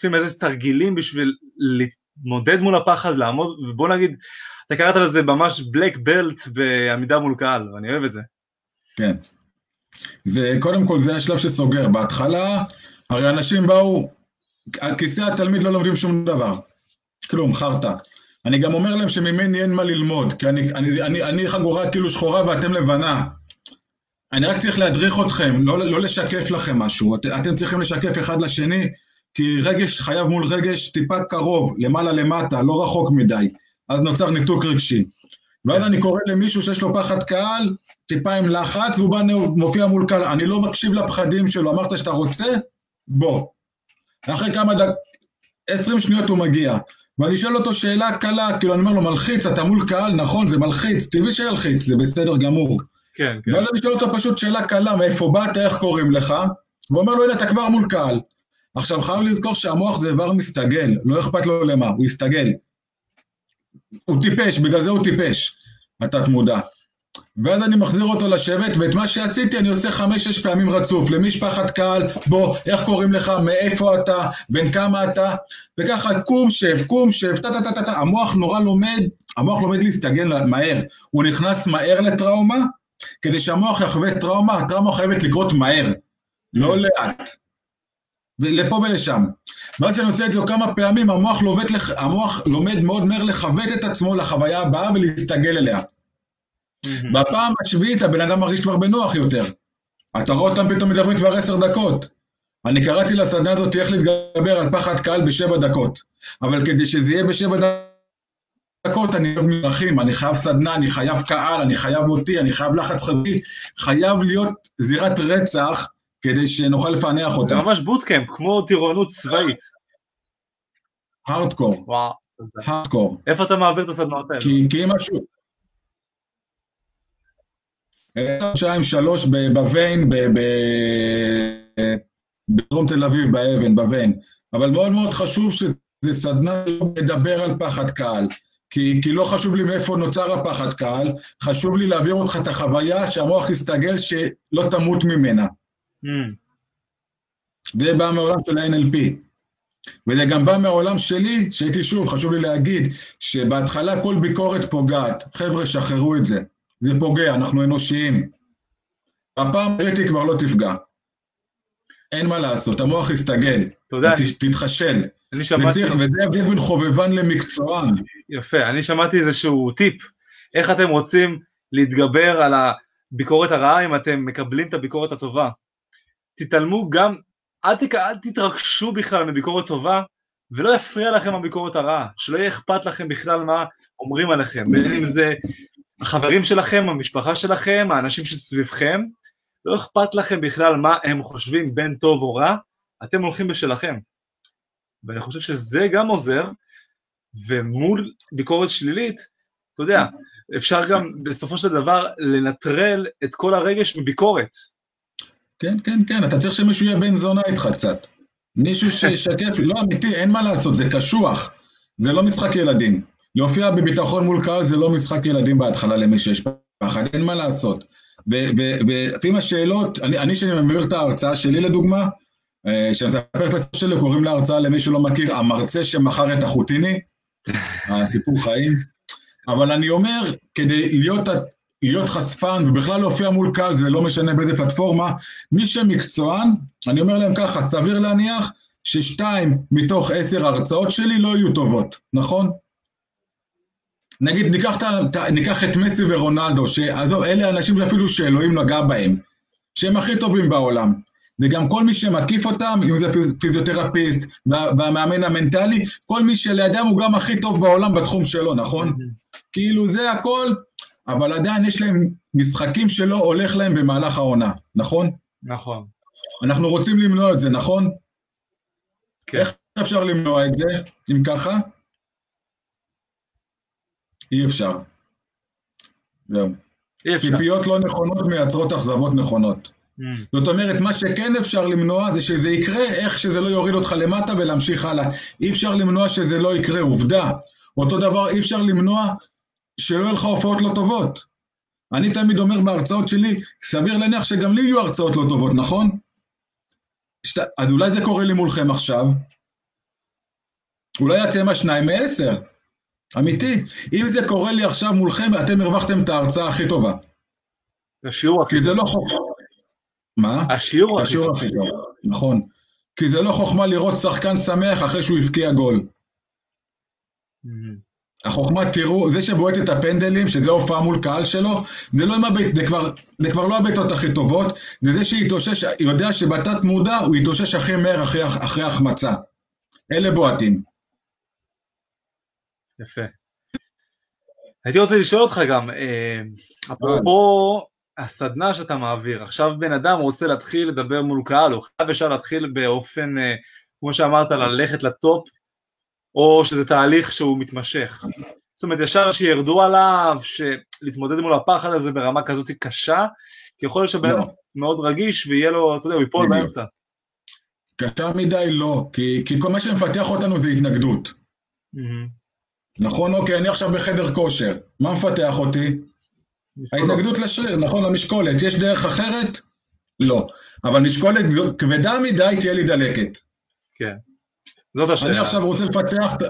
עושים איזה תרגילים בשביל להתמודד מול הפחד, לעמוד, ובוא נגיד, אתה קראת לזה ממש בלק בלט בעמידה מול קהל, ואני אוהב את זה. כן. זה, קודם כל זה השלב שסוגר. בהתחלה, הרי אנשים באו, על כיסא התלמיד לא לומדים שום דבר. כלום, חרטא. אני גם אומר להם שממני אין מה ללמוד, כי אני, אני, אני, אני חגורה כאילו שחורה ואתם לבנה. אני רק צריך להדריך אתכם, לא, לא לשקף לכם משהו. את, אתם צריכים לשקף אחד לשני, כי רגש חייב מול רגש טיפה קרוב, למעלה למטה, לא רחוק מדי. אז נוצר ניתוק רגשי. ואז אני קורא למישהו שיש לו פחד קהל, טיפה עם לחץ, והוא בא, מופיע מול קהל. אני לא מקשיב לפחדים שלו, אמרת שאתה רוצה? בוא. אחרי כמה דקות, עשרים שניות הוא מגיע. ואני שואל אותו שאלה קלה, כאילו אני אומר לו, מלחיץ, אתה מול קהל, נכון, זה מלחיץ, טבעי שילחיץ, זה בסדר גמור. כן, כן. ואז אני שואל אותו פשוט שאלה קלה, מאיפה באת, איך קוראים לך? והוא אומר לו, הנה, אתה כבר מול קהל. עכשיו, חייב לזכור שהמוח זה איבר מסתגל, לא אכפת לו למה, הוא יסתגל. הוא טיפש, בגלל זה הוא טיפש, התת מודע. ואז אני מחזיר אותו לשבת, ואת מה שעשיתי אני עושה חמש-שש פעמים רצוף. למשפחת קהל, בוא, איך קוראים לך, מאיפה אתה, בן כמה אתה, וככה קום, שב, קום, שב, טה טה טה טה, המוח נורא לומד, המוח לומד להסתגל מהר. הוא נכנס מהר לטראומה, כדי שהמוח יחווה טראומה, הטראומה חייבת לקרות מהר, לא לאט. לפה ולשם. ואז כשאני עושה את זה כמה פעמים, המוח, לח... המוח לומד מאוד מהר לכבד את עצמו לחוויה הבאה ולהסתגל אליה. בפעם השביעית הבן אדם מרגיש כבר בנוח יותר. אתה רואה אותם פתאום מדברים כבר עשר דקות. אני קראתי לסדנה הזאת איך להתגבר על פחד קהל בשבע דקות. אבל כדי שזה יהיה בשבע דקות, אני אוהב מרחים, אני חייב סדנה, אני חייב קהל, אני חייב אותי, אני חייב לחץ חברי, חייב להיות זירת רצח כדי שנוכל לפענח אותה. זה ממש בוטקאמפ, כמו טירונות צבאית. הארדקור. וואו. הארדקור. איפה אתה מעביר את הסדנאות האלה? כי, כי אם משהו... שתיים שלוש בוויין, בדרום תל אביב, באבן, בוויין. אבל מאוד מאוד חשוב שזה סדנה לדבר על פחד קהל. כי, כי לא חשוב לי מאיפה נוצר הפחד קהל, חשוב לי להעביר אותך את החוויה שהמוח יסתגל שלא תמות ממנה. זה בא מעולם של ה-NLP. וזה גם בא מהעולם שלי, שהייתי שוב, חשוב לי להגיד, שבהתחלה כל ביקורת פוגעת. חבר'ה, שחררו את זה. זה פוגע, אנחנו אנושיים. הפעם ראיתי כבר לא תפגע. אין מה לעשות, המוח יסתגל. תודה. תתחשל. אני שמעתי... וזה ההבדל בין חובבן למקצוען. יפה, אני שמעתי איזשהו טיפ. איך אתם רוצים להתגבר על הביקורת הרעה אם אתם מקבלים את הביקורת הטובה. תתעלמו גם, אל, תק... אל תתרגשו בכלל מביקורת טובה, ולא יפריע לכם הביקורת הרעה, שלא יהיה אכפת לכם בכלל מה אומרים עליכם, בין אם זה החברים שלכם, המשפחה שלכם, האנשים שסביבכם, לא אכפת לכם בכלל מה הם חושבים בין טוב או רע, אתם הולכים בשלכם. ואני חושב שזה גם עוזר, ומול ביקורת שלילית, אתה יודע, אפשר גם בסופו של דבר לנטרל את כל הרגש מביקורת. כן, כן, כן, אתה צריך שמישהו יהיה בן זונה איתך קצת. מישהו שישקף, לא אמיתי, אין מה לעשות, זה קשוח. זה לא משחק ילדים. להופיע בביטחון מול קהל זה לא משחק ילדים בהתחלה למי שיש פחד, אין מה לעשות. ולפעמים השאלות, אני, אני שאני מעביר את ההרצאה שלי לדוגמה, אה, שאני מספר את הסיפור שלי, קוראים להרצאה למי שלא מכיר, המרצה שמכר את החוטיני, הסיפור חיים. אבל אני אומר, כדי להיות להיות חשפן ובכלל להופיע מול קהל, זה לא משנה באיזה פלטפורמה, מי שמקצוען, אני אומר להם ככה, סביר להניח ששתיים מתוך עשר הרצאות שלי לא יהיו טובות, נכון? נגיד, ניקח, ת, ניקח את מסי ורונלדו, שעזוב, אלה אנשים שאפילו שאלוהים נגע בהם, שהם הכי טובים בעולם. וגם כל מי שמקיף אותם, אם זה פיזיותרפיסט והמאמן המנטלי, כל מי שלידם הוא גם הכי טוב בעולם בתחום שלו, נכון? כאילו זה הכל אבל עדיין יש להם משחקים שלא הולך להם במהלך העונה, נכון? נכון. אנחנו רוצים למנוע את זה, נכון? כן. איך אפשר למנוע את זה, אם ככה? אי אפשר. זהו. אי אפשר. ציפיות לא נכונות מייצרות אכזבות נכונות. Mm. זאת אומרת, מה שכן אפשר למנוע זה שזה יקרה, איך שזה לא יוריד אותך למטה ולהמשיך הלאה. אי אפשר למנוע שזה לא יקרה, עובדה. אותו דבר, אי אפשר למנוע שלא יהיו לך הופעות לא טובות. אני תמיד אומר בהרצאות שלי, סביר להניח שגם לי יהיו הרצאות לא טובות, נכון? שת... אז אולי זה קורה לי מולכם עכשיו, אולי אתם השניים מעשר. אמיתי. אם זה קורה לי עכשיו מולכם, אתם הרווחתם את ההרצאה הכי טובה. השיעור הכי כי זה לא חוכמה. מה? השיעור השיעור טוב. הכי טוב, נכון. כי זה לא חוכמה לראות שחקן שמח אחרי שהוא הבקיע גול. מהמם. החוכמה, תראו, זה שבועט את הפנדלים, שזה הופעה מול קהל שלו, זה לא עם הבית, זה כבר, זה כבר לא הבעיטות הכי טובות, זה זה שהתאושש, יודע שבתת מודע הוא יתאושש הכי מהר אחרי, אחרי החמצה. אלה בועטים. יפה. הייתי רוצה לשאול אותך גם, אה, אפרופו הסדנה שאתה מעביר, עכשיו בן אדם רוצה להתחיל לדבר מול קהל, הוא חייב ישר להתחיל באופן, אה, כמו שאמרת, ללכת לטופ, או שזה תהליך שהוא מתמשך. זאת אומרת, ישר שירדו עליו, שלהתמודד מול הפחד הזה ברמה כזאת קשה, כי יכול להיות שבן לא. אדם מאוד רגיש ויהיה לו, אתה יודע, הוא ייפול. באמצע. קשה מדי לא, כי, כי כל מה שמפתח אותנו זה התנגדות. נכון, אוקיי, אני עכשיו בחדר כושר, מה מפתח אותי? ההתנגדות לשריר, נכון, למשקולת. יש דרך אחרת? לא. אבל משקולת כבדה מדי תהיה לי דלקת. כן. זאת אני השאלה. עכשיו רוצה לפתח את-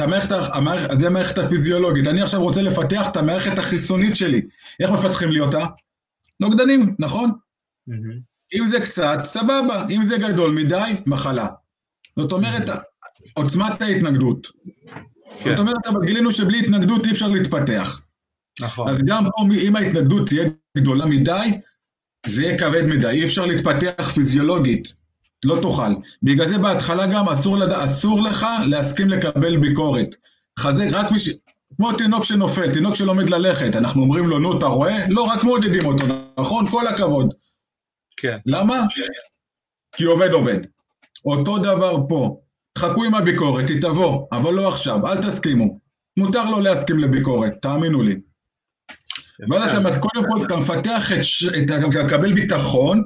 המערכת, המערכת, זה המערכת הפיזיולוגית, אני עכשיו רוצה לפתח את המערכת החיסונית שלי. איך מפתחים לי אותה? נוגדנים, נכון? אם זה קצת, סבבה, אם זה גדול מדי, מחלה. זאת אומרת, עוצמת ההתנגדות. כן. זאת אומרת, אבל גילינו שבלי התנגדות אי אפשר להתפתח. נכון. אז גם פה, אם ההתנגדות תהיה גדולה מדי, זה יהיה כבד מדי, אי אפשר להתפתח פיזיולוגית, לא תוכל. בגלל זה בהתחלה גם אסור, לד... אסור לך להסכים לקבל ביקורת. חזק, רק מי ש... כמו תינוק שנופל, תינוק שלומד ללכת, אנחנו אומרים לו, נו, אתה רואה? לא, רק מעודדים אותו, נכון? כל הכבוד. כן. למה? כי עובד עובד. אותו דבר פה. חכו עם הביקורת, היא תבוא, אבל לא עכשיו, אל תסכימו. מותר לו להסכים לביקורת, תאמינו לי. ואז אתה קודם כל אתה מפתח את, ש- את ה- לקבל ביטחון,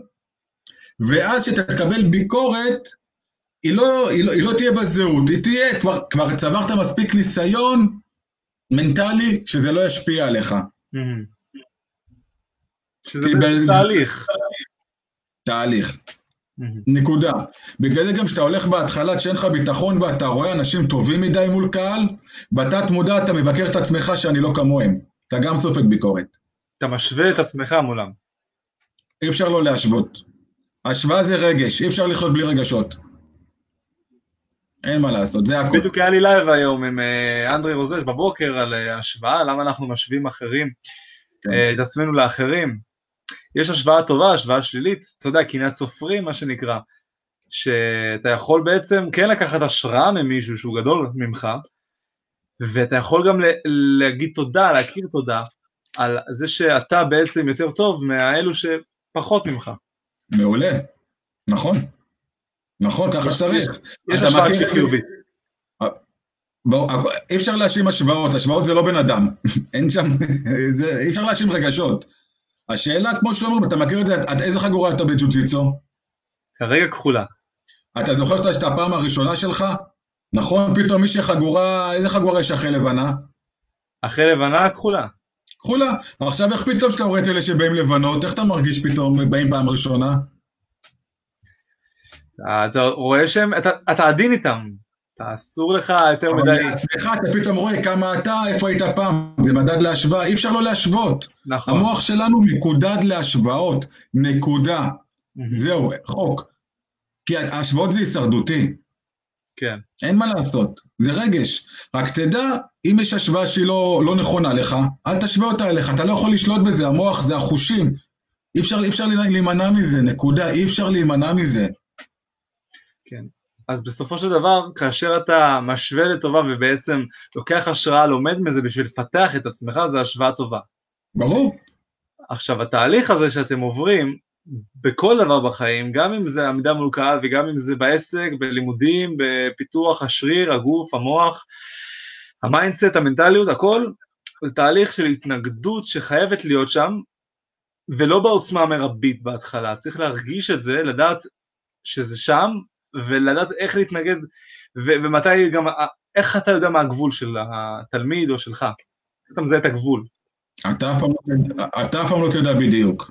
ואז כשאתה תקבל ביקורת, היא לא, היא, לא, היא לא תהיה בזהות, היא תהיה, כבר, כבר צברת מספיק ניסיון מנטלי שזה לא ישפיע עליך. מהמם. שזה בעצם תהליך. תהליך. מהמם. נקודה. בגלל זה גם כשאתה הולך בהתחלה, כשאין לך ביטחון ואתה רואה אנשים טובים מדי מול קהל, בתת מודע אתה מבקר את עצמך שאני לא כמוהם. אתה גם סופג ביקורת. אתה משווה את עצמך מולם. אי אפשר לא להשוות. השוואה זה רגש, אי אפשר לחיות בלי רגשות. אין מה לעשות, זה הכול. בדיוק היה לי live היום עם אה, אנדרי רוזש בבוקר על אה, השוואה, למה אנחנו משווים אחרים, כן. אה, את עצמנו לאחרים. יש השוואה טובה, השוואה שלילית, אתה יודע, קנאת סופרים, מה שנקרא, שאתה יכול בעצם כן לקחת השראה ממישהו שהוא גדול ממך, ואתה יכול גם להגיד תודה, להכיר תודה, על זה שאתה בעצם יותר טוב מהאלו שפחות ממך. מעולה. נכון. נכון, ככה צריך. יש השוואה שהיא חיובית. בוא, אי אפשר להאשים השוואות, השוואות זה לא בן אדם. אין שם, זה, אי אפשר להאשים רגשות. השאלה, כמו שאומרים, אתה מכיר את זה, עד איזה חגורה אתה בג'ו-ג'יצו? כרגע כחולה. אתה זוכר את הפעם הראשונה שלך? נכון, פתאום מישהי חגורה, איזה חגורה יש אחרי לבנה? אחרי לבנה כחולה. כחולה. עכשיו איך פתאום שאתה רואה את אלה שבאים לבנות, איך אתה מרגיש פתאום באים פעם ראשונה? אתה- רואה שהם, אתה, אתה עדין איתם, אתה אסור לך יותר אבל מדי, לעצמך אתה פתאום רואה כמה אתה, איפה היית פעם, זה מדד להשוואה, אי אפשר לא להשוות. נכון, המוח שלנו מקודד להשוואות, נקודה. זהו, חוק. כי ההשוואות זה הישרדותי, כן, אין מה לעשות, זה רגש. רק תדע, אם יש השוואה שהיא לא, לא נכונה לך, אל תשווה אותה אליך, אתה לא יכול לשלוט בזה, המוח זה החושים. אי אפשר, אי אפשר להימנע מזה, נקודה, אי אפשר להימנע מזה. כן. אז בסופו של דבר, כאשר אתה משווה לטובה ובעצם לוקח השראה, לומד מזה בשביל לפתח את עצמך, זה השוואה טובה. ברור. עכשיו, התהליך הזה שאתם עוברים, בכל דבר בחיים, גם אם זה עמידה מול קהל וגם אם זה בעסק, בלימודים, בפיתוח השריר, הגוף, המוח, ה mindset, המנטליות, הכל, זה תהליך של התנגדות שחייבת להיות שם, ולא בעוצמה המרבית בהתחלה, צריך להרגיש את זה, לדעת שזה שם, ולדעת איך להתנגד, ו- ומתי גם, איך אתה יודע מה הגבול של התלמיד או שלך, איך אתה מזהה את הגבול. אתה אף פעם לא תדע- לא בדיוק.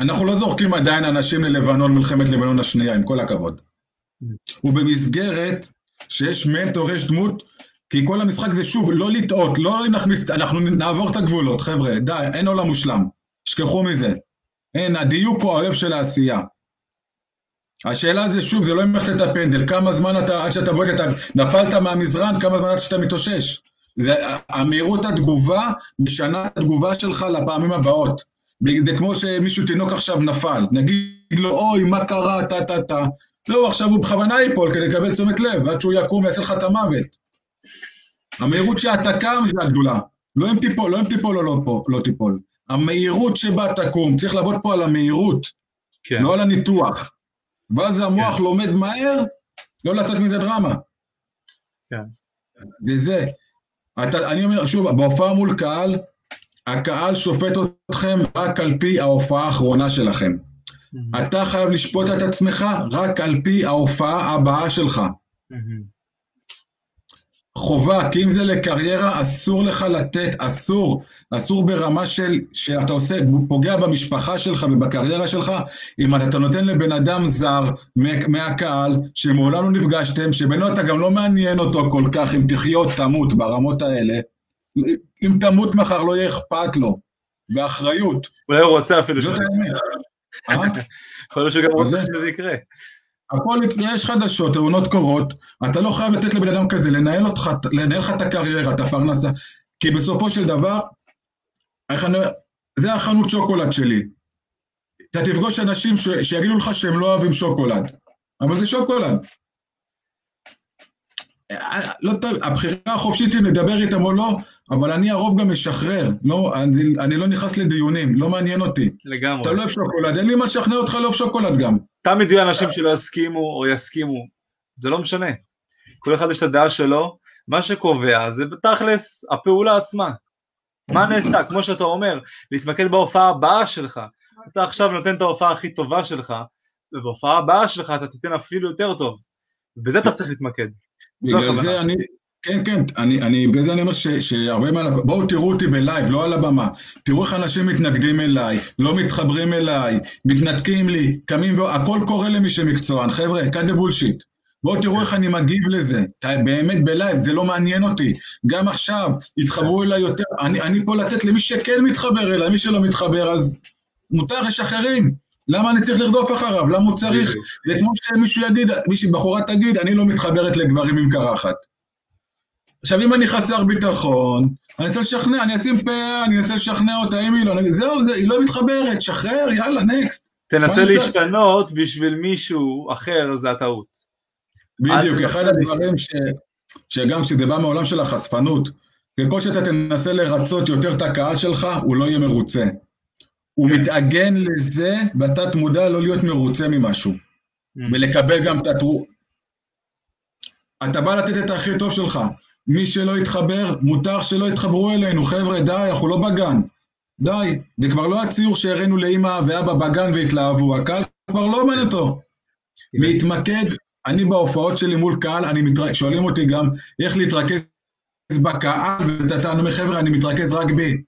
אנחנו לא זורקים עדיין אנשים ללבנון, מלחמת לבנון השנייה, עם כל הכבוד. ובמסגרת שיש מנטור, יש דמות, כי כל המשחק זה שוב, לא לטעות, לא נכניס, אנחנו נעבור את הגבולות, חבר'ה, די, אין עולם מושלם, תשכחו מזה. אין, הדיוק הוא האויב של העשייה. השאלה זה שוב, זה לא אם איך את הפנדל, כמה זמן אתה, עד שאתה בועט, נפלת מהמזרן, כמה זמן עד שאתה מתאושש. זה, המהירות התגובה משנה את התגובה שלך לפעמים הבאות. זה כמו שמישהו תינוק עכשיו נפל, נגיד לו, אוי, מה קרה, טה טה טה. לא, עכשיו הוא בכוונה ייפול כדי לקבל תשומת לב, עד שהוא יקום ויעשה לך את המוות. המהירות שאתה קם זה הגדולה. לא אם תיפול, לא אם תיפול או לא, פה, לא תיפול. המהירות שבה תקום, צריך לעבוד פה על המהירות, כן. לא על הניתוח. ואז המוח כן. לומד מהר, לא לצאת מזה דרמה. כן. זה זה. אתה, אני אומר, שוב, בהופעה מול קהל, הקהל שופט אתכם רק על פי ההופעה האחרונה שלכם. Mm-hmm. אתה חייב לשפוט את עצמך רק על פי ההופעה הבאה שלך. Mm-hmm. חובה, כי אם זה לקריירה, אסור לך לתת, אסור, אסור ברמה של, שאתה עושה, פוגע במשפחה שלך ובקריירה שלך, אם אתה נותן לבן אדם זר מהקהל, שמעולם לא נפגשתם, שבינו אתה גם לא מעניין אותו כל כך, אם תחיות, תמות, ברמות האלה. אם תמות מחר, לא יהיה אכפת לו, באחריות. אולי הוא רוצה אפילו זאת האמת. אה? יכול להיות שגם רוצה שזה יקרה. הכל, יש חדשות, תאונות קורות, אתה לא חייב לתת לבן אדם כזה לנהל אותך, לנהל לך את הקריירה, את הפרנסה, כי בסופו של דבר, זה החנות שוקולד שלי. אתה תפגוש אנשים ש, שיגידו לך שהם לא אוהבים שוקולד, אבל זה שוקולד. לא, הבחירה החופשית היא לדבר איתם או לא, אבל אני הרוב גם משחרר, לא, אני, אני לא נכנס לדיונים, לא מעניין אותי. לגמרי. אתה לא אוהב שוקולד, אין לי מה לשכנע אותך לאהוב שוקולד גם. תמיד יהיו אנשים שלא יסכימו או יסכימו, זה לא משנה. כל אחד יש את הדעה שלו, מה שקובע זה בתכלס הפעולה עצמה. מה נעשה, כמו שאתה אומר, להתמקד בהופעה הבאה שלך. אתה עכשיו נותן את ההופעה הכי טובה שלך, ובהופעה הבאה שלך אתה תיתן אפילו יותר טוב. בזה אתה צריך להתמקד. בגלל זה אני, כן, כן, אני, אני, בגלל זה אני אומר שהרבה מה... בואו תראו אותי בלייב, לא על הבמה. תראו איך אנשים מתנגדים אליי, לא מתחברים אליי, מתנתקים לי, קמים, ו... הכל קורה למי שמקצוען. חבר'ה, cut the bullshit. בואו תראו איך אני מגיב לזה. באמת בלייב, זה לא מעניין אותי. גם עכשיו, יתחברו אליי יותר. אני, אני פה לתת למי שכן מתחבר אליי, מי שלא מתחבר, אז מותר, יש אחרים. למה אני צריך לרדוף אחריו? למה הוא צריך? זה כמו שמישהו יגיד, מישהי בחורה תגיד, אני לא מתחברת לגברים עם קרחת. עכשיו, אם אני חסר ביטחון, אני אנסה לשכנע, אני אשים פה, אני אנסה לשכנע אותה, אם היא לא, זהו, זה, היא לא מתחברת, שחרר, יאללה, נקסט. תנסה להשתנות בשביל מישהו אחר, זה הטעות. בדיוק, אחד הדברים ש, שגם כשזה בא מעולם של החשפנות, ככל שאתה תנסה לרצות יותר את הקהל שלך, הוא לא יהיה מרוצה. הוא כן. מתאגן לזה בתת מודע לא להיות מרוצה ממשהו, mm. ולקבל גם את התרו... אתה בא לתת את הכי טוב שלך, מי שלא יתחבר, מותר שלא יתחברו אלינו, חבר'ה, די, אנחנו לא בגן. די, זה כבר לא הציור שהראינו לאמא ואבא בגן והתלהבו, הקהל כבר לא עומד אותו. להתמקד, אני בהופעות שלי מול קהל, אני מתר... שואלים אותי גם איך להתרכז בקהל, ואתה אומר, חבר'ה, אני מתרכז רק בי.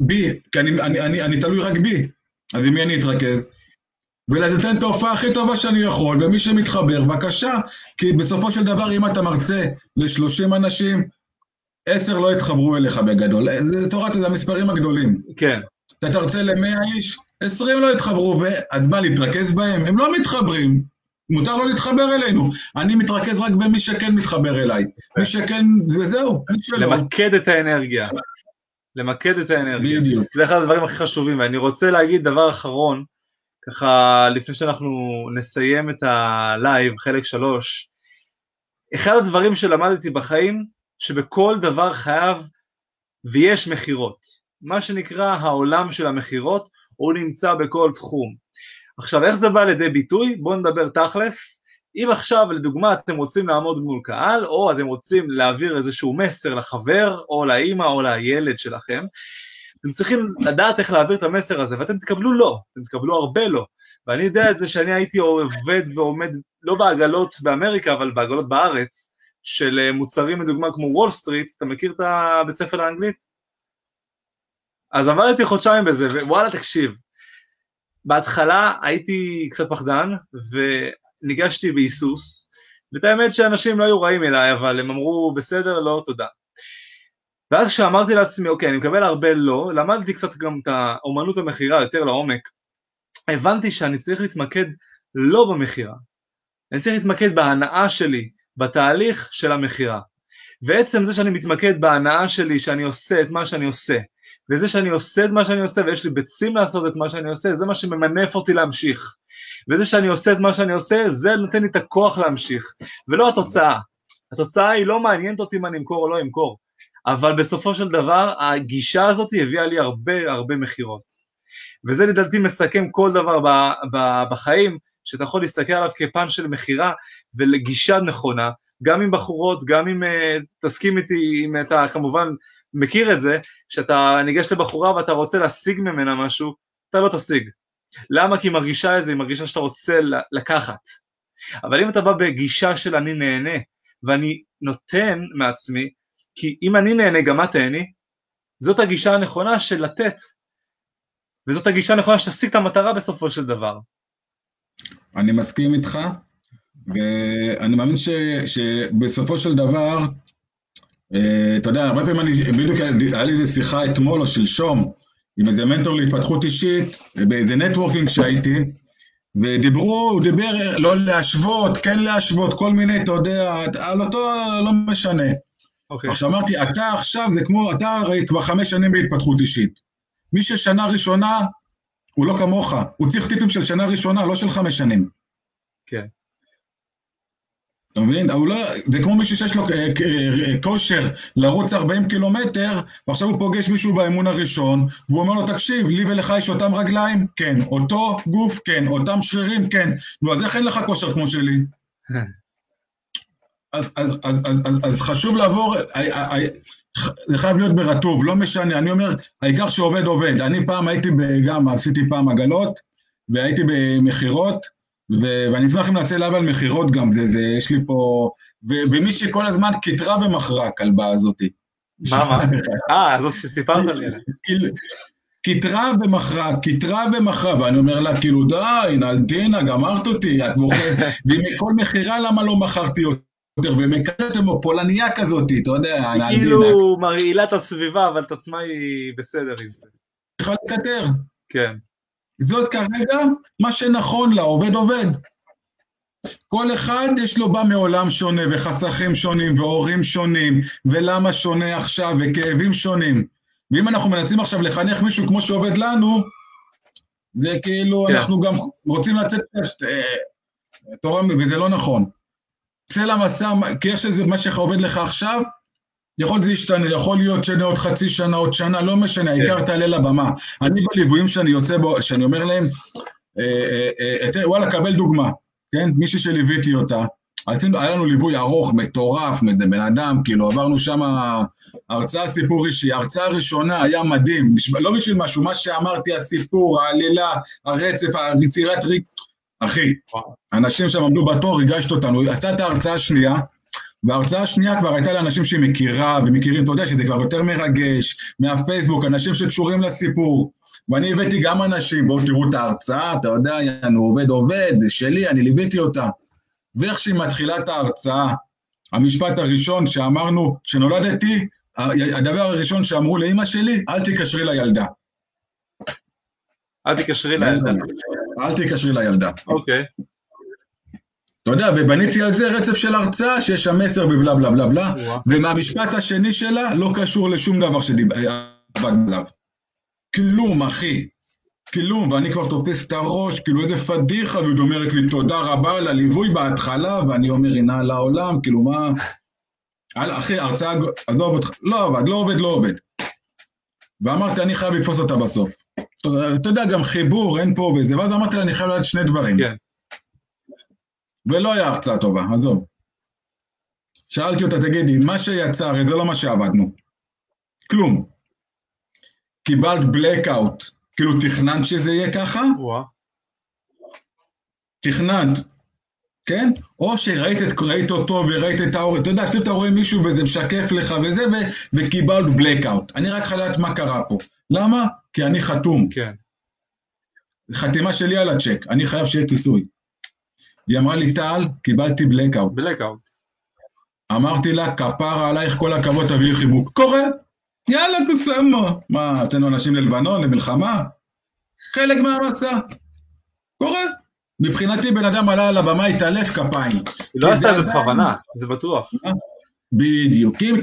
בי, כי אני, אני, אני, אני תלוי רק בי, אז עם מי אני אתרכז? ולתת את ההופעה הכי טובה שאני יכול, ומי שמתחבר, בבקשה, כי בסופו של דבר, אם אתה מרצה ל-30 אנשים, עשר לא יתחברו אליך בגדול. זה תורת, זה המספרים הגדולים. כן. אתה תרצה ל-100 איש, 20 לא יתחברו, ואז מה, להתרכז בהם? הם לא מתחברים. מותר לו להתחבר אלינו. אני מתרכז רק במי שכן מתחבר אליי. מי שכן, וזהו, למקד את האנרגיה. למקד את האנרגיה. בדיוק. זה אחד הדברים הכי חשובים, ואני רוצה להגיד דבר אחרון, ככה לפני שאנחנו נסיים את ה live, חלק שלוש, אחד הדברים שלמדתי בחיים, שבכל דבר חייב ויש מכירות. מה שנקרא העולם של המכירות, הוא נמצא בכל תחום. עכשיו, איך זה בא לידי ביטוי? בואו נדבר תכלס. אם עכשיו, לדוגמה, אתם רוצים לעמוד מול קהל, או אתם רוצים להעביר איזשהו מסר לחבר, או לאימא, או לילד שלכם, אתם צריכים לדעת איך להעביר את המסר הזה, ואתם תקבלו לא, אתם תקבלו הרבה לא. ואני יודע את זה שאני הייתי עובד ועומד, לא בעגלות באמריקה, אבל בעגלות בארץ, של אה, מוצרים לדוגמה כמו וול סטריט, אתה מכיר את הבית ספר לאנגלית? אז עמדתי חודשיים בזה, ווואלה תקשיב, בהתחלה הייתי קצת פחדן, וניגשתי בהיסוס, ואת האמת שאנשים לא היו רעים אליי, אבל הם אמרו, בסדר, לא, תודה. ואז כשאמרתי לעצמי, אוקיי, אני מקבל הרבה לא, למדתי קצת גם את האומנות המכירה יותר לעומק, הבנתי שאני צריך להתמקד לא במכירה, אני צריך להתמקד בהנאה שלי, בתהליך של המכירה. ועצם זה שאני מתמקד בהנאה שלי, שאני עושה את מה שאני עושה, וזה שאני עושה את מה שאני עושה ויש לי ביצים לעשות את מה שאני עושה, זה מה שממנף אותי להמשיך. וזה שאני עושה את מה שאני עושה, זה נותן לי את הכוח להמשיך, ולא התוצאה. התוצאה היא לא מעניינת אותי אם אני אמכור או לא אמכור, אבל בסופו של דבר הגישה הזאת הביאה לי הרבה הרבה מכירות. וזה לדעתי מסכם כל דבר בחיים, שאתה יכול להסתכל עליו כפן של מכירה ולגישה נכונה, גם עם בחורות, גם אם uh, תסכים איתי, אם אתה כמובן מכיר את זה, שאתה ניגש לבחורה ואתה רוצה להשיג ממנה משהו, אתה לא תשיג. למה? כי היא מרגישה את זה, היא מרגישה שאתה רוצה לקחת. אבל אם אתה בא בגישה של אני נהנה, ואני נותן מעצמי, כי אם אני נהנה גם את תהני, זאת הגישה הנכונה של לתת. וזאת הגישה הנכונה שתשיג את המטרה בסופו של דבר. אני מסכים איתך, ואני מאמין ש, שבסופו של דבר, אה, אתה יודע, הרבה פעמים אני, בדיוק היה לי איזה שיחה אתמול או שלשום עם איזה מנטור להתפתחות אישית, באיזה נטוורקינג שהייתי, ודיברו, הוא דיבר לא להשוות, כן להשוות, כל מיני, אתה יודע, על אותו לא משנה. Okay. אוקיי. עכשיו אמרתי, אתה עכשיו זה כמו, אתה הרי כבר חמש שנים בהתפתחות אישית. מי ששנה ראשונה, הוא לא כמוך, הוא צריך טיפים של שנה ראשונה, לא של חמש שנים. כן. אתה מבין? לא, זה כמו מישהו שיש לו אה, אה, כושר לרוץ 40 קילומטר, ועכשיו הוא פוגש מישהו באמון הראשון, והוא אומר לו, תקשיב, לי ולך יש אותם רגליים? כן. אותו גוף? כן. אותם שרירים? כן. נו, אז איך אין לך כושר כמו שלי? אז, אז, אז, אז, אז, אז חשוב לעבור, אה, זה חייב להיות ברטוב, לא משנה, אני אומר, העיקר שעובד עובד. אני פעם הייתי, גם עשיתי פעם עגלות, והייתי במכירות, ו- ואני אשמח אם נעשה לב על מכירות גם, זה, זה, יש לי פה... ו- ומישהי כל הזמן קיטרה ומכרה הכלבה הזאתי. מה, מה? אה, זאת שסיפרת לי כאילו, קיטרה ומכרה, קיטרה ומכרה, ואני אומר לה, כאילו, די, נלדינה, גמרת אותי, את מוכרת, ומכל מכירה למה לא מכרתי יותר, ומקלטת כמו פולניה כזאת, אתה יודע, נלדינה. כאילו מרעילה את הסביבה, אבל את עצמה היא בסדר עם זה. צריכה לקטר. כן. זאת כרגע מה שנכון לה, עובד עובד. כל אחד יש לו בא מעולם שונה, וחסכים שונים, והורים שונים, ולמה שונה עכשיו, וכאבים שונים. ואם אנחנו מנסים עכשיו לחנך מישהו כמו שעובד לנו, זה כאילו, כן. אנחנו גם רוצים לצאת, אה, תורה, וזה לא נכון. צא למסע, כי יש איזה, מה שעובד לך עכשיו, יכול שזה ישתנה, יכול להיות שנה עוד חצי שנה, עוד שנה, לא משנה, העיקר כן. תעלה לבמה. אני בליוויים שאני עושה בו, שאני אומר להם, אה, אה, אה, וואלה, קבל דוגמה, כן? מישהי שליוויתי אותה, עשינו, היה לנו ליווי ארוך, מטורף, בן אדם, כאילו, עברנו שם הרצאה, סיפור אישי. ההרצאה הראשונה היה מדהים, לא בשביל משהו, מה שאמרתי, הסיפור, העלילה, הרצף, היצירת ריק... אחי, אנשים שם עמדו בתור, ריגשת אותנו. עשתה את ההרצאה השנייה, וההרצאה השנייה כבר הייתה לאנשים שהיא מכירה ומכירים, אתה יודע שזה כבר יותר מרגש, מהפייסבוק, אנשים שקשורים לסיפור. ואני הבאתי גם אנשים, בואו תראו את ההרצאה, אתה יודע, יענו, עובד עובד, זה שלי, אני ליוויתי אותה. ואיך שהיא מתחילה את ההרצאה, המשפט הראשון שאמרנו, כשנולדתי, הדבר הראשון שאמרו לאימא שלי, אל תקשרי לילדה. אל תקשרי לילדה. אל תקשרי לילדה. אוקיי. אתה יודע, ובניתי על זה רצף של הרצאה שיש שם מסר ובלה בלה בלה בלה, ומהמשפט השני שלה לא קשור לשום דבר שדיברתי עליו. כלום, אחי. כלום, ואני כבר תופס את הראש, כאילו איזה פדיחה, והיא אומרת לי תודה רבה על הליווי בהתחלה, ואני אומר, הנה על העולם, כאילו מה... אחי, הרצאה, עזוב אותך, לא עבד, לא עובד, לא עובד. ואמרתי, אני חייב לתפוס אותה בסוף. אתה יודע, גם חיבור, אין פה וזה, ואז אמרתי לה, אני חייב לדעת שני דברים. כן. ולא היה הרצאה טובה, עזוב. שאלתי אותה, תגידי, מה שיצא, הרי זה לא מה שעבדנו. כלום. קיבלת בלקאוט, כאילו תכננת שזה יהיה ככה? תכננת, כן? או שראית את, ראית אותו וראית את האור, אתה יודע, אפילו אתה רואה מישהו וזה משקף לך וזה, ו, וקיבלת blackout. אני רק חלט מה קרה פה. למה? כי אני חתום. כן. חתימה שלי על הצ'ק, אני חייב שיהיה כיסוי. היא אמרה לי, טל, קיבלתי blackout. blackout. אמרתי לה, כפרה עלייך, כל הכבוד, תביאי חיבוק. קורה, יאללה, קוסמו. מה, אצלנו אנשים ללבנון, למלחמה? חלק מהמסע. קורה. מבחינתי בן אדם עלה על הבמה, התעלף כפיים. היא לא עשתה את זה בכוונה, זה בטוח. בדיוק. אם,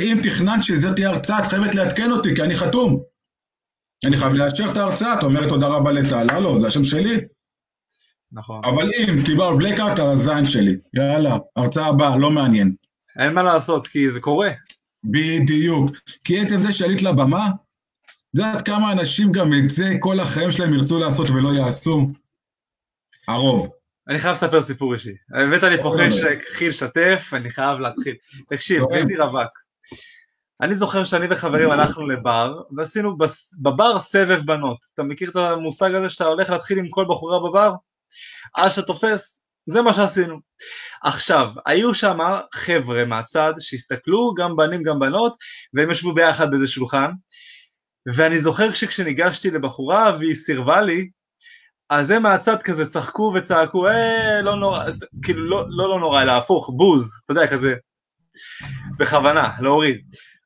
אם תכננת שזאת תהיה הרצאה, את חייבת לעדכן אותי, כי אני חתום. אני חייב לאשר את ההרצאה, את אומרת תודה רבה לטל, הלו, זה השם שלי. נכון. אבל אם קיבל בלקאוט על הזין שלי, יאללה, הרצאה הבאה, לא מעניין. אין מה לעשות, כי זה קורה. בדיוק. כי עצם זה שעלית לבמה, את יודעת כמה אנשים גם את זה כל החיים שלהם ירצו לעשות ולא יעשו? הרוב. אני חייב לספר סיפור אישי. הבאת לי פה. חשק, חיל שתף, אני חייב להתחיל. תקשיב. הייתי רווק. אני זוכר שאני וחברים הלכנו לבר, ועשינו בבר סבב בנות. אתה מכיר את המושג הזה שאתה הולך להתחיל עם כל בחורה בבר? עד שאתה תופס, זה מה שעשינו. עכשיו, היו שם חבר'ה מהצד שהסתכלו, גם בנים גם בנות, והם ישבו ביחד באיזה שולחן, ואני זוכר שכשניגשתי לבחורה והיא סירבה לי, אז הם מהצד כזה צחקו וצעקו, אה, לא נורא, כאילו לא, לא לא נורא, אלא הפוך, בוז, אתה יודע, כזה, בכוונה, להוריד.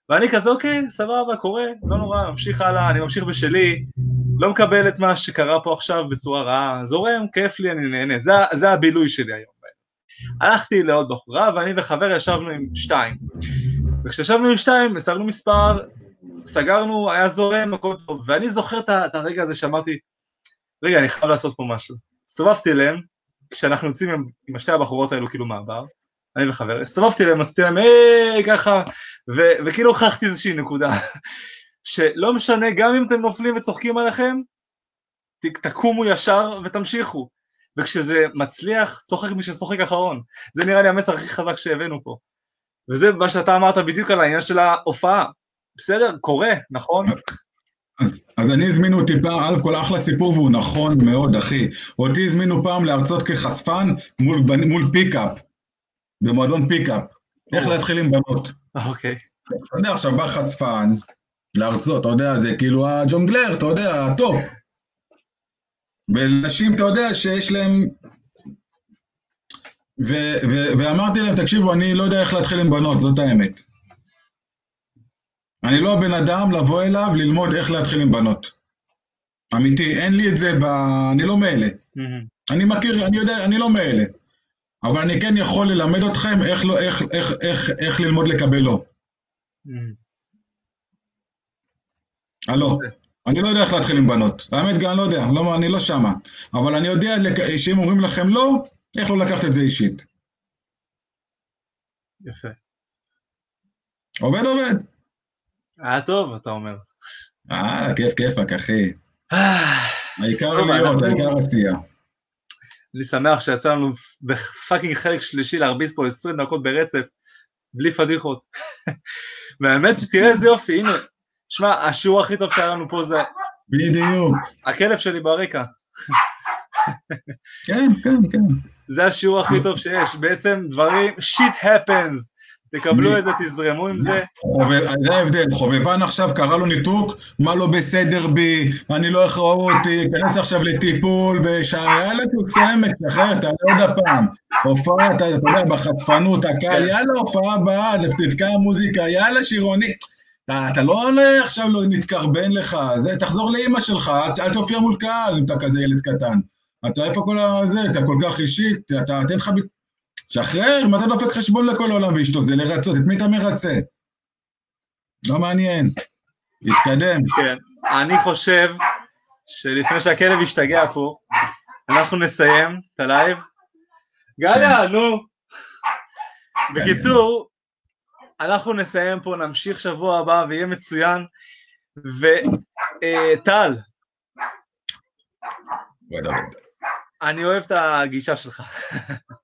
ואני כזה, אוקיי, סבבה, קורה, לא נורא, ממשיך הלאה, אני ממשיך בשלי, לא מקבל את מה שקרה פה עכשיו בצורה רעה, זורם, כיף לי, אני נהנה, זה, זה הבילוי שלי היום. הלכתי לעוד בחורה, ואני וחבר ישבנו עם שתיים. וכשישבנו עם שתיים, הסרנו מספר, סגרנו, היה זורם, הכל טוב, ואני זוכר את את הרגע הזה שאמרתי, רגע, אני חייב לעשות פה משהו. הסתובבתי אליהם, כשאנחנו יוצאים עם, עם השתי הבחורות האלו כאילו מהבר, אני וחבר, הסתובבתי אליהם, עשיתי להם היי, ככה, ו- וכאילו הוכחתי איזושהי נקודה, שלא משנה, גם אם אתם נופלים וצוחקים עליכם, תקומו ישר ותמשיכו. וכשזה מצליח, צוחק מי שצוחק אחרון. זה נראה לי המסר הכי חזק שהבאנו פה. וזה מה שאתה אמרת בדיוק על העניין של ההופעה. בסדר, קורה, נכון? אז, אז אני הזמינו אותי פעם, אלכוהול אחלה סיפור והוא נכון מאוד, אחי. אותי הזמינו פעם להרצות כחשפן מול, מול pickup, במועדון pickup. איך. להתחיל עם בנות. אוקיי. אתה יודע, עכשיו בא חשפן להרצות, אתה יודע, זה כאילו הג'ונגלר, אתה יודע, ה top. ונשים, אתה יודע, שיש להם... ו- ו- ואמרתי להם, תקשיבו, אני לא יודע איך להתחיל עם בנות, זאת האמת. אני לא הבן אדם לבוא אליו ללמוד איך להתחיל עם בנות. אמיתי, אין לי את זה ב... אני לא מאלה. מהמם. אני מכיר, אני יודע, אני לא מאלה. אבל אני כן יכול ללמד אתכם איך, לא, איך, איך, איך, איך ללמוד לקבל לא. הלו, אני לא יודע איך להתחיל עם בנות. האמת גם לא יודע, לא, אני לא שמה. אבל אני יודע שאם אומרים לכם לא, איך לא לקחת את זה אישית. יפה. עובד עובד. היה טוב, אתה אומר. אה, כיף כיפק, אחי. אה, העיקר להיות, העיקר עשייה. אני שמח שיצא לנו בפאקינג חלק שלישי להרביץ פה 20 דקות ברצף, בלי פדיחות. והאמת שתראה איזה יופי, הנה, שמע, השיעור הכי טוב שהיה לנו פה זה בדיוק. הכלב שלי ברקע. כן, כן, כן. זה השיעור הכי טוב שיש, בעצם דברים, שיט happens, תקבלו את זה, תזרמו עם זה, זה ההבדל, חובבן עכשיו קרא לו ניתוק, מה לא בסדר בי, אני לא איך ראו אותי, כנס עכשיו לטיפול, בשעה, יאללה תוצאמת, תשחרר, תעלה עוד הפעם. הופעה, אתה אתה יודע, בחצפנות, הקהל, כן. יאללה הופעה הבאה, תתקע מוזיקה, יאללה שירוני. אתה, אתה לא עולה עכשיו לא נתקרבן לך, זה, תחזור לאימא שלך, אל, תופיע מול קהל אם אתה כזה ילד קטן. אתה איפה כל הזה, אתה כל כך אישית, אתה, תן לך... שחרר, מה אתה דופק חשבון לכל העולם ואשתו, זה לרצות, את מי אתה מרצה? לא מעניין. התקדם. כן. אני חושב שלפני שהכלב ישתגע פה, אנחנו נסיים את הלייב. גליה, נו. בקיצור, אנחנו נסיים פה, נמשיך שבוע הבא ויהיה מצוין. וטל, עובד. אני אוהב את הגישה שלך.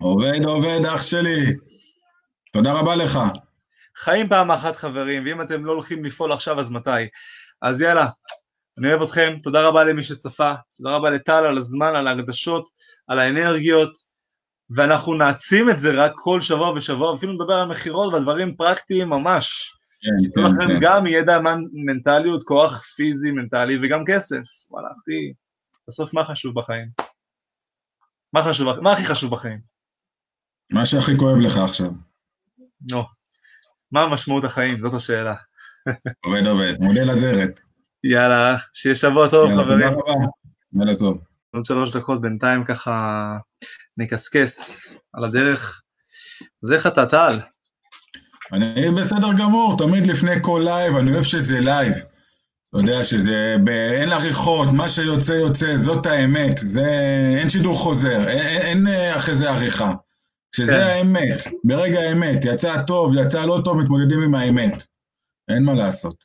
עובד, עובד, אח שלי. תודה רבה לך. חיים פעם אחת חברים, ואם אתם לא הולכים לפעול עכשיו אז מתי? אז יאללה, אני אוהב אתכם, תודה רבה למי שצפה, תודה רבה לטל על הזמן, על ההקדשות, על האנרגיות, ואנחנו נעצים את זה רק כל שבוע ושבוע, אפילו נדבר על מכירות ועל דברים פרקטיים ממש. כן, ייתנו לכם כן, כן. גם ידע מנ- מנטליות, כוח פיזי, מנטלי וגם כסף. וואלה אחי, בסוף מה חשוב בחיים? מה חשוב, מה הכי חשוב בחיים? מה שהכי כואב לך עכשיו. נו, מה משמעות החיים? זאת השאלה. עובד עובד, מודל הזרת. יאללה, שיהיה שבוע טוב, יאללה, חברים. תודה רבה. יאללה טוב. עוד שלוש דקות בינתיים ככה נקסקס על הדרך. אז איך אתה, טל? אני בסדר גמור, תמיד לפני כל לייב, אני אוהב שזה לייב. אתה יודע שזה, ב... אין עריכות, מה שיוצא יוצא, זאת האמת, זה, אין שידור חוזר, אין, אין, אין אה, אחרי זה עריכה. שזה כן. האמת, ברגע האמת, יצא טוב, יצא לא טוב, מתמודדים עם האמת. אין מה לעשות.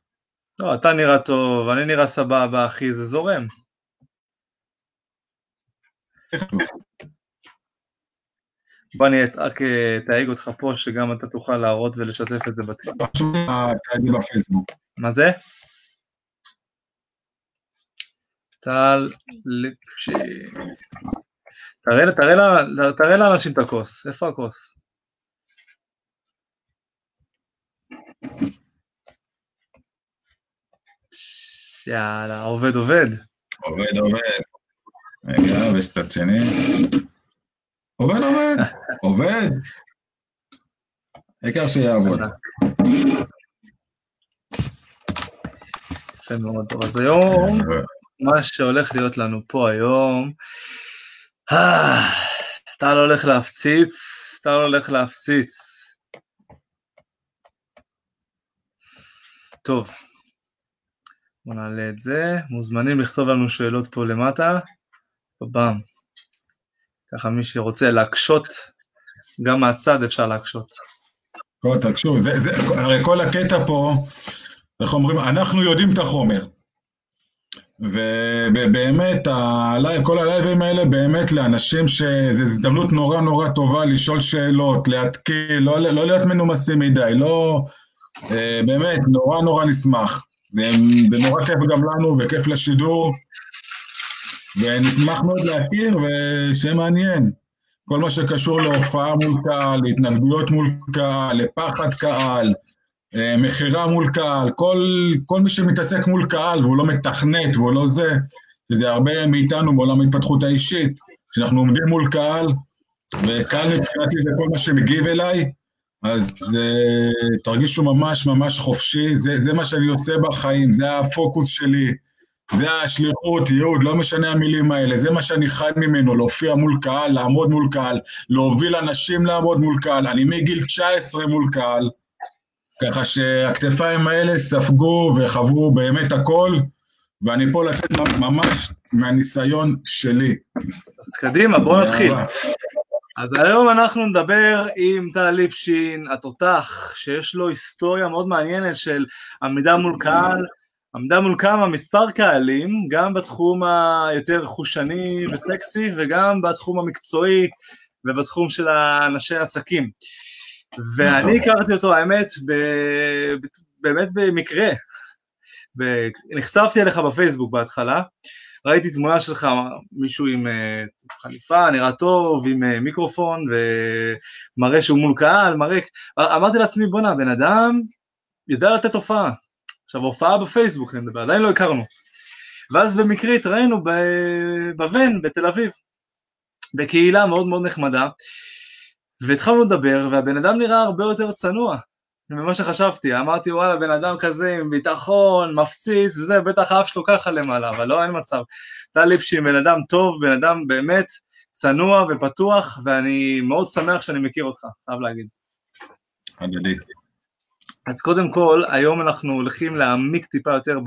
לא, אתה נראה טוב, אני נראה סבבה, אחי, זה זורם. בוא אני רק אה, אתייג אותך פה, שגם אתה תוכל להראות ולשתף את זה בפייסבוק. מה זה? טל ליפשי. תראה, תראה, לאנשים את הכוס, איפה הכוס? יאללה, עובד עובד. עובד, עובד. רגע, ויש צד שני. עובד, עובד, עובד. העיקר שיעבוד. יפה מאוד. טוב, אז היום, מה שהולך להיות לנו פה היום, טל הולך להפציץ, טל הולך להפציץ. טוב, בוא נעלה את זה, מוזמנים לכתוב לנו שאלות פה למטה, בבאם. ככה מי שרוצה להקשות, גם מהצד אפשר להקשות. זה, הרי כל הקטע פה, איך אומרים, אנחנו יודעים את החומר. ובאמת, הלייב, כל הלייבים האלה באמת לאנשים שזו הזדמנות נורא נורא טובה לשאול שאלות, להתקיל, לא, לא להיות מנומסים מדי, לא... אה, באמת, נורא נורא נשמח. זה, נורא כיף גם לנו וכיף לשידור, ונשמח מאוד להכיר ושיהיה מעניין. כל מה שקשור להופעה מול קהל, להתנגדויות מול קהל, לפחד קהל, מכירה מול קהל, כל, כל מי שמתעסק מול קהל והוא לא מתכנת והוא לא זה, שזה הרבה מאיתנו בעולם ההתפתחות האישית, כשאנחנו עומדים מול קהל, וקהל מבחינתי זה כל מה שמגיב אליי, אז uh, תרגישו ממש ממש חופשי, זה, זה מה שאני עושה בחיים, זה הפוקוס שלי, זה השליחות, ייעוד, לא משנה המילים האלה, זה מה שאני חי ממנו, להופיע מול קהל, לעמוד מול קהל, להוביל אנשים לעמוד מול קהל, אני מגיל 19 מול קהל, ככה שהכתפיים האלה ספגו וחוו באמת הכל, ואני פה לתת ממש מהניסיון שלי. אז קדימה, בואו נתחיל. אז היום אנחנו נדבר עם טל ליפשין, התותח, שיש לו היסטוריה מאוד מעניינת של עמידה מול קהל, עמידה מול כמה מספר קהלים, גם בתחום היותר חושני וסקסי וגם בתחום המקצועי ובתחום של האנשי עסקים. ואני הכרתי אותו, האמת, ב- באמת במקרה. נחשפתי אליך בפייסבוק בהתחלה, ראיתי תמונה שלך, מישהו עם uh, חליפה, נראה טוב, עם uh, מיקרופון, ומראה שהוא מול קהל, מראה... אמרתי לעצמי, בואנה, הבן אדם יודע לתת הופעה. עכשיו, הופעה בפייסבוק, אני מדבר, עדיין לא הכרנו. ואז במקרה התראינו בוון, בתל אביב, בקהילה מאוד מאוד נחמדה, והתחלנו לדבר, והבן אדם נראה הרבה יותר צנוע ממה שחשבתי. אמרתי, וואלה, בן אדם כזה עם ביטחון, מפציץ, וזה, בטח האף שלו ככה למעלה, אבל לא, אין מצב. טל ליפשין, בן אדם טוב, בן אדם באמת צנוע ופתוח, ואני מאוד שמח שאני מכיר אותך, חייב להגיד. הדדי. אז קודם כל, היום אנחנו הולכים להעמיק טיפה יותר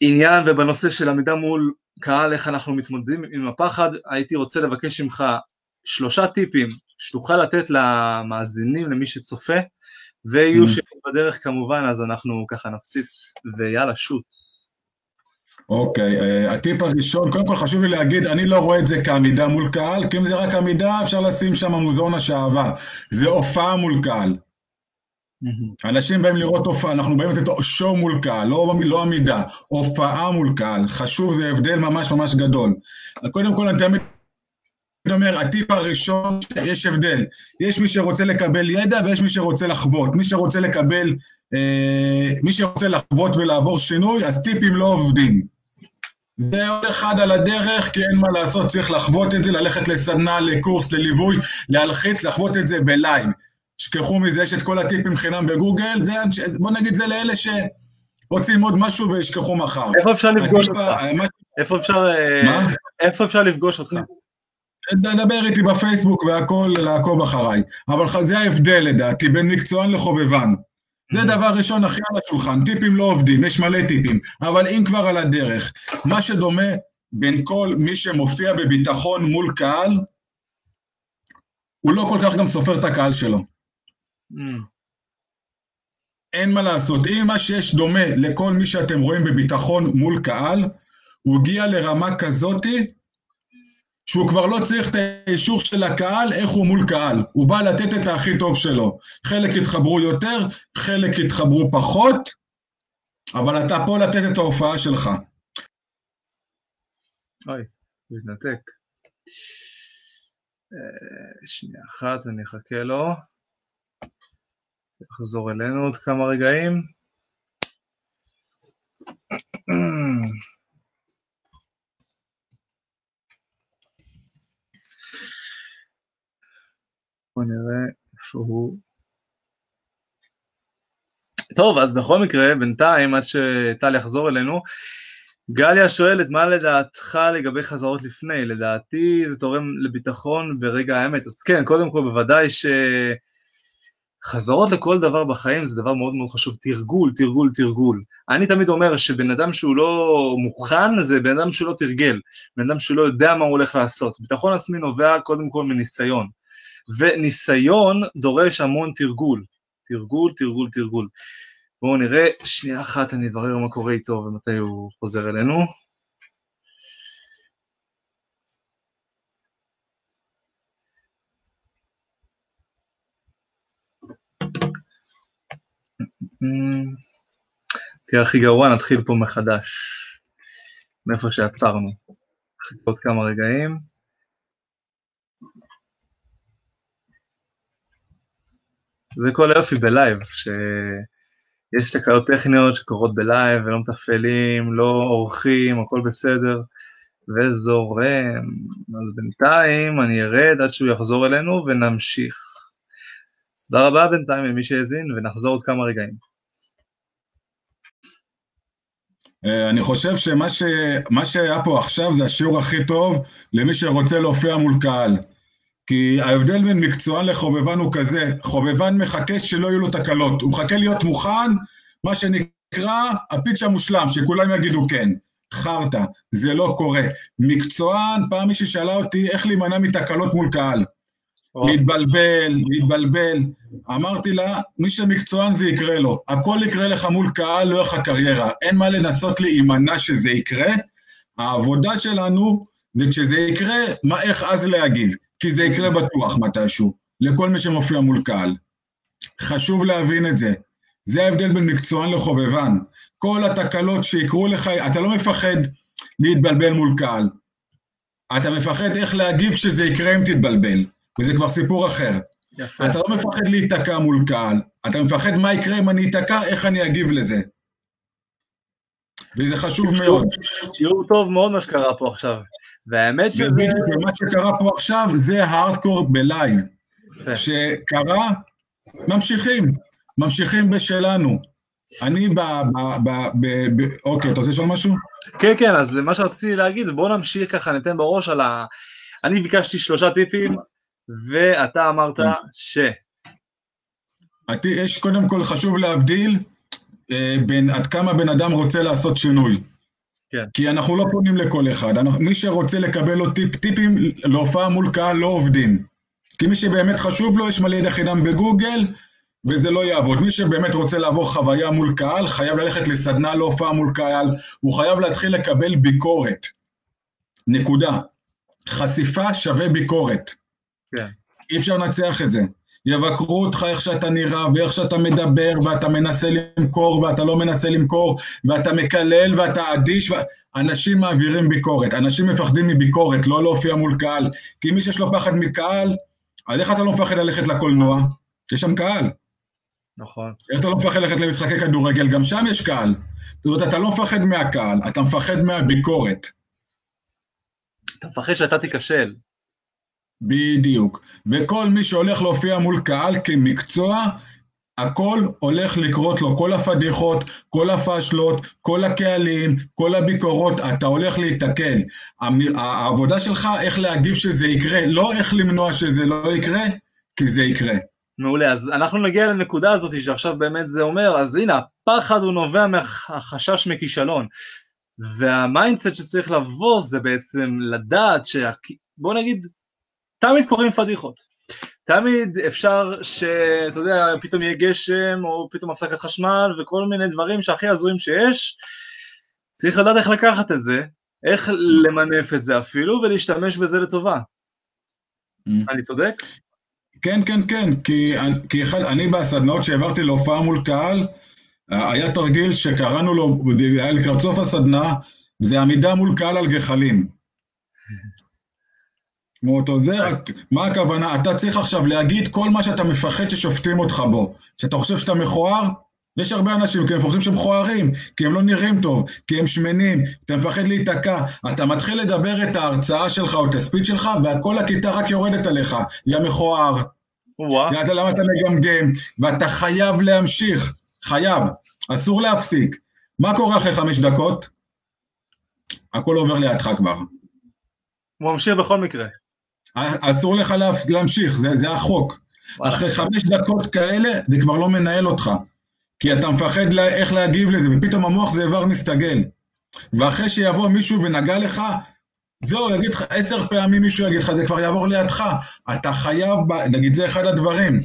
בעניין ובנושא של עמידה מול קהל, איך אנחנו מתמודדים עם הפחד. הייתי רוצה לבקש ממך שלושה טיפים שתוכל לתת למאזינים, למי שצופה, ויהיו Mm. שאלות בדרך כמובן, אז אנחנו ככה נפציץ, ויאללה, שוט. אוקיי, אה, הטיפ הראשון, קודם כל חשוב לי להגיד, אני לא רואה את זה כעמידה מול קהל, כי אם זה רק עמידה, אפשר לשים שם מוזיאון השעווה. זה הופעה מול קהל. אנשים באים לראות הופעה, אנחנו באים לתת שואו מול קהל, לא, לא עמידה, הופעה מול קהל. חשוב, זה הבדל ממש ממש גדול. קודם כל, אני תמיד אומר, הטיפ הראשון, יש הבדל. יש מי שרוצה לקבל ידע ויש מי שרוצה לחוות. מי שרוצה לקבל, אה, מי שרוצה לחוות ולעבור שינוי, אז טיפים לא עובדים. זה עוד אחד על הדרך, כי אין מה לעשות, צריך לחוות את זה, ללכת לסדנה, לקורס, לליווי, להלחיץ, לחוות את זה בלייב. שכחו מזה, יש את כל הטיפים חינם בגוגל, זה, בוא נגיד זה לאלה שרוצים עוד משהו וישכחו מחר. איפה אפשר לפגוש אותך? איפה אפשר, אה? איפה אפשר לפגוש אותך? דבר איתי בפייסבוק והכל, לעקוב אחריי. אבל זה ההבדל לדעתי בין מקצוען לחובבן. זה mm-hmm. דבר ראשון הכי על השולחן, טיפים לא עובדים, יש מלא טיפים, אבל אם כבר על הדרך, מה שדומה בין כל מי שמופיע בביטחון מול קהל, הוא לא כל כך גם סופר את הקהל שלו. Mm. אין מה לעשות, אם מה שיש דומה לכל מי שאתם רואים בביטחון מול קהל, הוא הגיע לרמה כזאתי, שהוא כבר לא צריך את האישור של הקהל, איך הוא מול קהל. הוא בא לתת את הכי טוב שלו. חלק יתחברו יותר, חלק יתחברו פחות, אבל אתה פה לתת את ההופעה שלך. אוי, מתנתק. אה, שנייה אחת, אני אחכה לו. יחזור אלינו עוד כמה רגעים. בוא נראה איפה הוא. טוב, אז בכל מקרה, בינתיים, עד שטל יחזור אלינו, גליה שואלת, מה לדעתך לגבי חזרות לפני? לדעתי זה תורם לביטחון ברגע האמת. אז כן, קודם כל, בוודאי שחזרות לכל דבר בחיים זה דבר מאוד מאוד חשוב. תרגול, תרגול, תרגול. אני תמיד אומר שבן אדם שהוא לא מוכן, זה בן אדם שלא תרגל. בן אדם שלא יודע מה הוא הולך לעשות. ביטחון עצמי נובע קודם כל מניסיון. וניסיון דורש המון תרגול. תרגול, תרגול, תרגול. בואו נראה, שנייה אחת אני אברר מה קורה איתו ומתי הוא חוזר אלינו. כי הכי גרוע, נתחיל פה מחדש, מאיפה שעצרנו. עוד כמה רגעים. זה כל היופי בלייב, שיש תקלות טכניות שקורות בלייב ולא מתפעלים, לא עורכים, הכל בסדר, וזורם. אז בינתיים אני ארד עד שהוא יחזור אלינו ונמשיך. תודה רבה בינתיים למי שהאזין, ונחזור עוד כמה רגעים. אה, אני חושב שמה ש... שהיה פה עכשיו זה השיעור הכי טוב למי שרוצה להופיע מול קהל. כי ההבדל בין מקצוען לחובבן הוא כזה, חובבן מחכה שלא יהיו לו תקלות, הוא מחכה להיות מוכן, מה שנקרא הפיץ' המושלם, שכולם יגידו כן. חרטא, זה לא קורה. מקצוען, פעם מישהי שאלה אותי איך להימנע מתקלות מול קהל. להתבלבל, להתבלבל. אמרתי לה, מי שמקצוען זה יקרה לו. הכל יקרה לך מול קהל, לא איך הקריירה. אין מה לנסות להימנע שזה יקרה. העבודה שלנו זה כשזה יקרה, מה, איך אז להגיב. כי זה יקרה בטוח מתישהו, לכל מי שמופיע מול קהל. חשוב להבין את זה. זה ההבדל בין מקצוען לחובבן. כל התקלות שיקרו לך, אתה לא מפחד להתבלבל מול קהל. אתה מפחד איך להגיב כשזה יקרה אם תתבלבל, וזה כבר סיפור אחר. יפה. אתה לא מפחד להיתקע מול קהל, אתה מפחד מה יקרה אם אני אתקע, איך אני אגיב לזה. וזה חשוב מאוד. שיעור טוב מאוד מה שקרה פה עכשיו. והאמת שזה... מה שקרה פה עכשיו זה הארדקור בלייב. שקרה, ממשיכים, ממשיכים בשלנו. אני ב... ב, ב, ב, ב אוקיי, אתה רוצה לשאול משהו? כן, כן, אז מה שרציתי להגיד, בואו נמשיך ככה, ניתן בראש על ה... אני ביקשתי שלושה טיפים, ואתה אמרת כן. ש... יש קודם כל חשוב להבדיל בין עד כמה בן אדם רוצה לעשות שינוי. כן. כי אנחנו לא פונים לכל אחד. אנחנו, מי שרוצה לקבל לו טיפ, טיפים להופעה מול קהל לא עובדים. כי מי שבאמת חשוב לו, יש מלא ידע חינם בגוגל, וזה לא יעבוד. מי שבאמת רוצה לעבור חוויה מול קהל, חייב ללכת לסדנה להופעה מול קהל, הוא חייב להתחיל לקבל ביקורת. נקודה. חשיפה שווה ביקורת. כן. אי אפשר לנצח את זה. יבקרו אותך איך שאתה נראה ואיך שאתה מדבר ואתה מנסה למכור ואתה לא מנסה למכור ואתה מקלל ואתה אדיש ו... אנשים מעבירים ביקורת, אנשים מפחדים מביקורת, לא להופיע מול קהל כי מי שיש לו פחד מקהל, אז איך אתה לא מפחד ללכת לקולנוע? יש שם קהל נכון. אתה לא מפחד ללכת למשחקי כדורגל, גם שם יש קהל. זאת אומרת, אתה לא מפחד מהקהל, אתה מפחד מהביקורת. אתה מפחד שאתה תיכשל. בדיוק. וכל מי שהולך להופיע מול קהל כמקצוע, הכל הולך לקרות לו, כל הפדיחות, כל הפשלות, כל הקהלים, כל הביקורות, אתה הולך להיתקל. העבודה שלך, איך להגיב שזה יקרה, לא איך למנוע שזה לא יקרה, כי זה יקרה. מעולה, אז אנחנו נגיע לנקודה הזאת שעכשיו באמת זה אומר, אז הנה, הפחד הוא נובע מהחשש מכישלון. וה mindset שצריך לבוא זה בעצם לדעת ש... בוא נגיד, תמיד קורים פדיחות. תמיד אפשר שאתה יודע, פתאום יהיה גשם, או פתאום הפסקת חשמל, וכל מיני דברים שהכי הזויים שיש. צריך לדעת איך לקחת את זה, איך למנף את זה אפילו, ולהשתמש בזה לטובה. Mm. אני צודק? כן, כן, כן, כי, כי אחד, אני בסדנאות שהעברתי להופעה מול קהל, היה תרגיל שקראנו לו, היה לקראת סוף הסדנה, זה עמידה מול קהל על גחלים. כמו אותו זה, רק, מה הכוונה? אתה צריך עכשיו להגיד כל מה שאתה מפחד ששופטים אותך בו. שאתה חושב שאתה מכוער, יש הרבה אנשים, כי הם חושבים שהם מכוערים, כי הם לא נראים טוב, כי הם שמנים, אתה מפחד להיתקע. אתה מתחיל לדבר את ההרצאה שלך או את הספיד שלך, וכל הכיתה רק יורדת עליך. יא מכוער. ידעת למה אתה מגמגם, ואתה חייב להמשיך, חייב, אסור להפסיק. מה קורה אחרי חמש דקות? הכל עובר לידך כבר. הוא ממשיך בכל מקרה. אסור לך להמשיך, זה, זה החוק. אחרי חמש דקות כאלה, זה כבר לא מנהל אותך. כי אתה מפחד לה, איך להגיב לזה, ופתאום המוח זה איבר מסתגל. ואחרי שיבוא מישהו ונגע לך, זהו, יגיד לך, עשר פעמים מישהו יגיד לך, זה כבר יעבור לידך. אתה חייב, נגיד, זה אחד הדברים.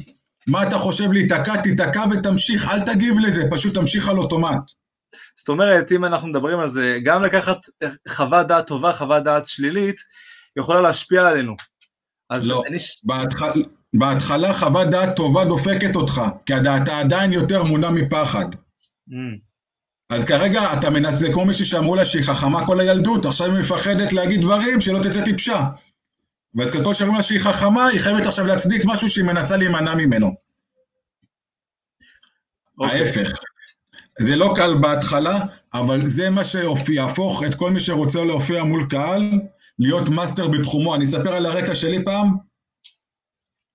מה אתה חושב להיתקע, תיתקע ותמשיך, אל תגיב לזה, פשוט תמשיך על אוטומט. זאת אומרת, אם אנחנו מדברים על זה, גם לקחת חוות דעת טובה, חוות דעת שלילית, יכולה להשפיע עלינו. אז לא, אני... בהתחלה, בהתחלה חוות דעת טובה דופקת אותך, כי אתה עדיין יותר מונע מפחד. Mm. אז כרגע אתה מנסה, כמו מישהי שאמרו לה שהיא חכמה כל הילדות, עכשיו היא מפחדת להגיד דברים שלא תצא טיפשה. ואז ככל שאומרים לה שהיא חכמה, היא חייבת עכשיו להצדיק משהו שהיא מנסה להימנע ממנו. Okay. אוקיי. ההפך. זה לא קל בהתחלה, אבל זה מה שיהפוך את כל מי שרוצה להופיע מול קהל, להיות מאסטר בתחומו. אני אספר על הרקע שלי פעם?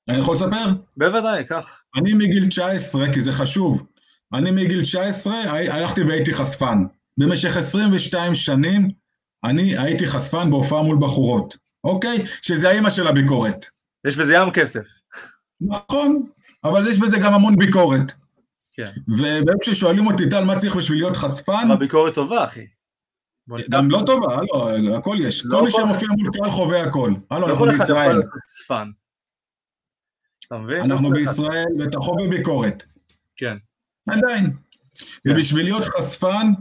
אני יכול לספר? בוודאי, קח. אני מגיל 19, כי זה חשוב, אני מגיל 19 הלכתי והייתי חשפן. במשך 22 שנים אני הייתי חשפן בהופעה מול בחורות, אוקיי? שזה האימא של הביקורת. יש בזה ים כסף. נכון, אבל יש בזה גם המון ביקורת. כן. וביום ששואלים אותי, טל, מה צריך בשביל להיות חשפן? הביקורת טובה, אחי. גם לא טובה, הלו, הכל יש. לא כל מי שמופיע מול קהל חווה הכל. הלו, אנחנו בישראל. אנחנו בישראל, ואתה חווה ביקורת. כן. עדיין. כן. ובשביל להיות חשפן,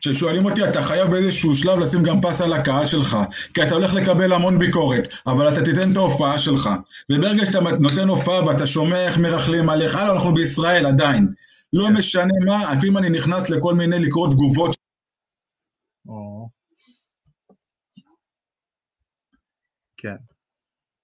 כששואלים אותי, אתה חייב באיזשהו שלב לשים גם פס על הקהל שלך, כי אתה הולך לקבל המון ביקורת, אבל אתה תיתן את ההופעה שלך. וברגע שאתה נותן הופעה ואתה שומע איך מרכלים עליך, הלו, אנחנו בישראל עדיין. לא כן. משנה מה, לפעמים אני נכנס לכל מיני לקרוא תגובות. כן.